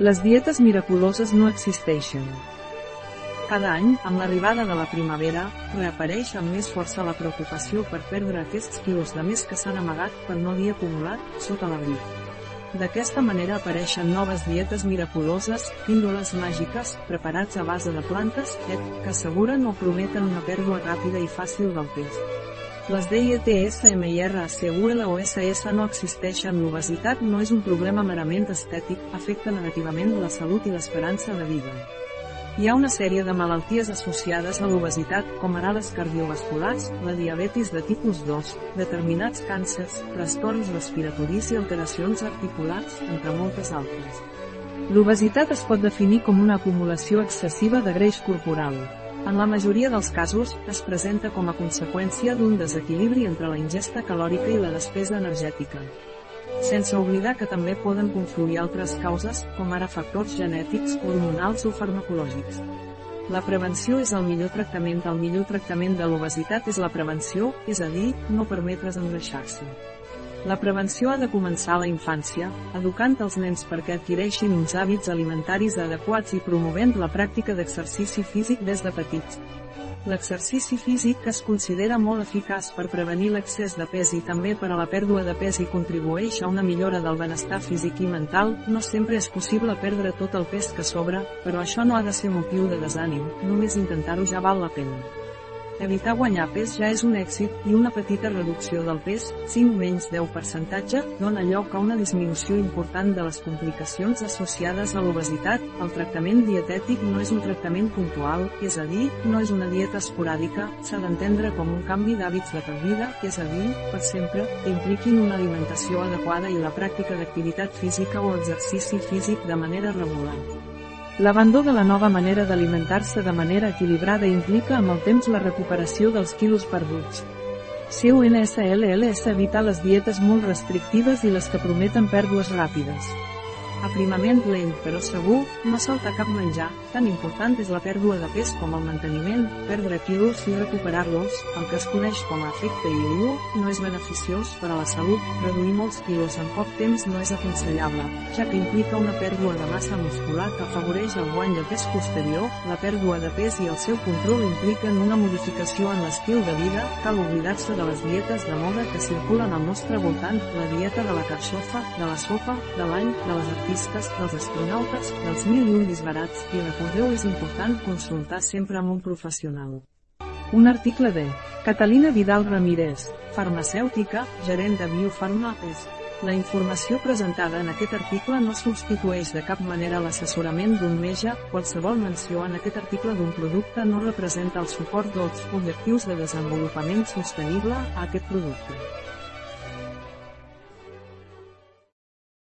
Les dietes miraculoses no existeixen. Cada any, amb l'arribada de la primavera, reapareix amb més força la preocupació per perdre aquests quilos de més que s'han amagat, per no dir acumulat, sota l'abric. D'aquesta manera apareixen noves dietes miraculoses, píndoles màgiques, preparats a base de plantes, et, que asseguren o prometen una pèrdua ràpida i fàcil del pes. Les DIETSMIR assegura la OSS no existeixen l'obesitat no és un problema merament estètic, afecta negativament la salut i l'esperança de vida. Hi ha una sèrie de malalties associades a l'obesitat, com ara les cardiovasculars, la diabetis de tipus 2, determinats càncers, trastorns respiratoris i alteracions articulars, entre moltes altres. L'obesitat es pot definir com una acumulació excessiva de greix corporal. En la majoria dels casos, es presenta com a conseqüència d'un desequilibri entre la ingesta calòrica i la despesa energètica. Sense oblidar que també poden confluir altres causes, com ara factors genètics, hormonals o farmacològics. La prevenció és el millor tractament. El millor tractament de l'obesitat és la prevenció, és a dir, no permetre's engreixar-se. La prevenció ha de començar a la infància, educant els nens perquè adquireixin uns hàbits alimentaris adequats i promovent la pràctica d'exercici físic des de petits. L'exercici físic es considera molt eficaç per prevenir l'excés de pes i també per a la pèrdua de pes i contribueix a una millora del benestar físic i mental, no sempre és possible perdre tot el pes que sobra, però això no ha de ser motiu de desànim, només intentar-ho ja val la pena. Evitar guanyar pes ja és un èxit, i una petita reducció del pes, 5 menys 10 percentatge, dona lloc a una disminució important de les complicacions associades a l'obesitat. El tractament dietètic no és un tractament puntual, és a dir, no és una dieta esporàdica, s'ha d'entendre com un canvi d'hàbits de per vida, és a dir, per sempre, que impliquin una alimentació adequada i la pràctica d'activitat física o exercici físic de manera regular. L'abandó de la nova manera d'alimentar-se de manera equilibrada implica amb el temps la recuperació dels quilos perduts. CUNSLL és evitar les dietes molt restrictives i les que prometen pèrdues ràpides. Aprimament lent però segur, no salta cap menjar, tan important és la pèrdua de pes com el manteniment, perdre quilos i recuperar-los, el que es coneix com a efecte IU, no és beneficiós per a la salut, reduir molts quilos en poc temps no és aconsellable, ja que implica una pèrdua de massa muscular que afavoreix el guany de pes posterior, la pèrdua de pes i el seu control impliquen una modificació en l'estil de vida, cal oblidar-se de les dietes de moda que circulen al nostre voltant, la dieta de la carxofa, de la sopa, de l'any, de les artistes artistes, dels astronautes, dels mil i un disbarats, i recordeu és important consultar sempre amb un professional. Un article de Catalina Vidal Ramírez, farmacèutica, gerent de Biofarma, és la informació presentada en aquest article no substitueix de cap manera l'assessorament d'un metge, qualsevol menció en aquest article d'un producte no representa el suport dels objectius de desenvolupament sostenible a aquest producte.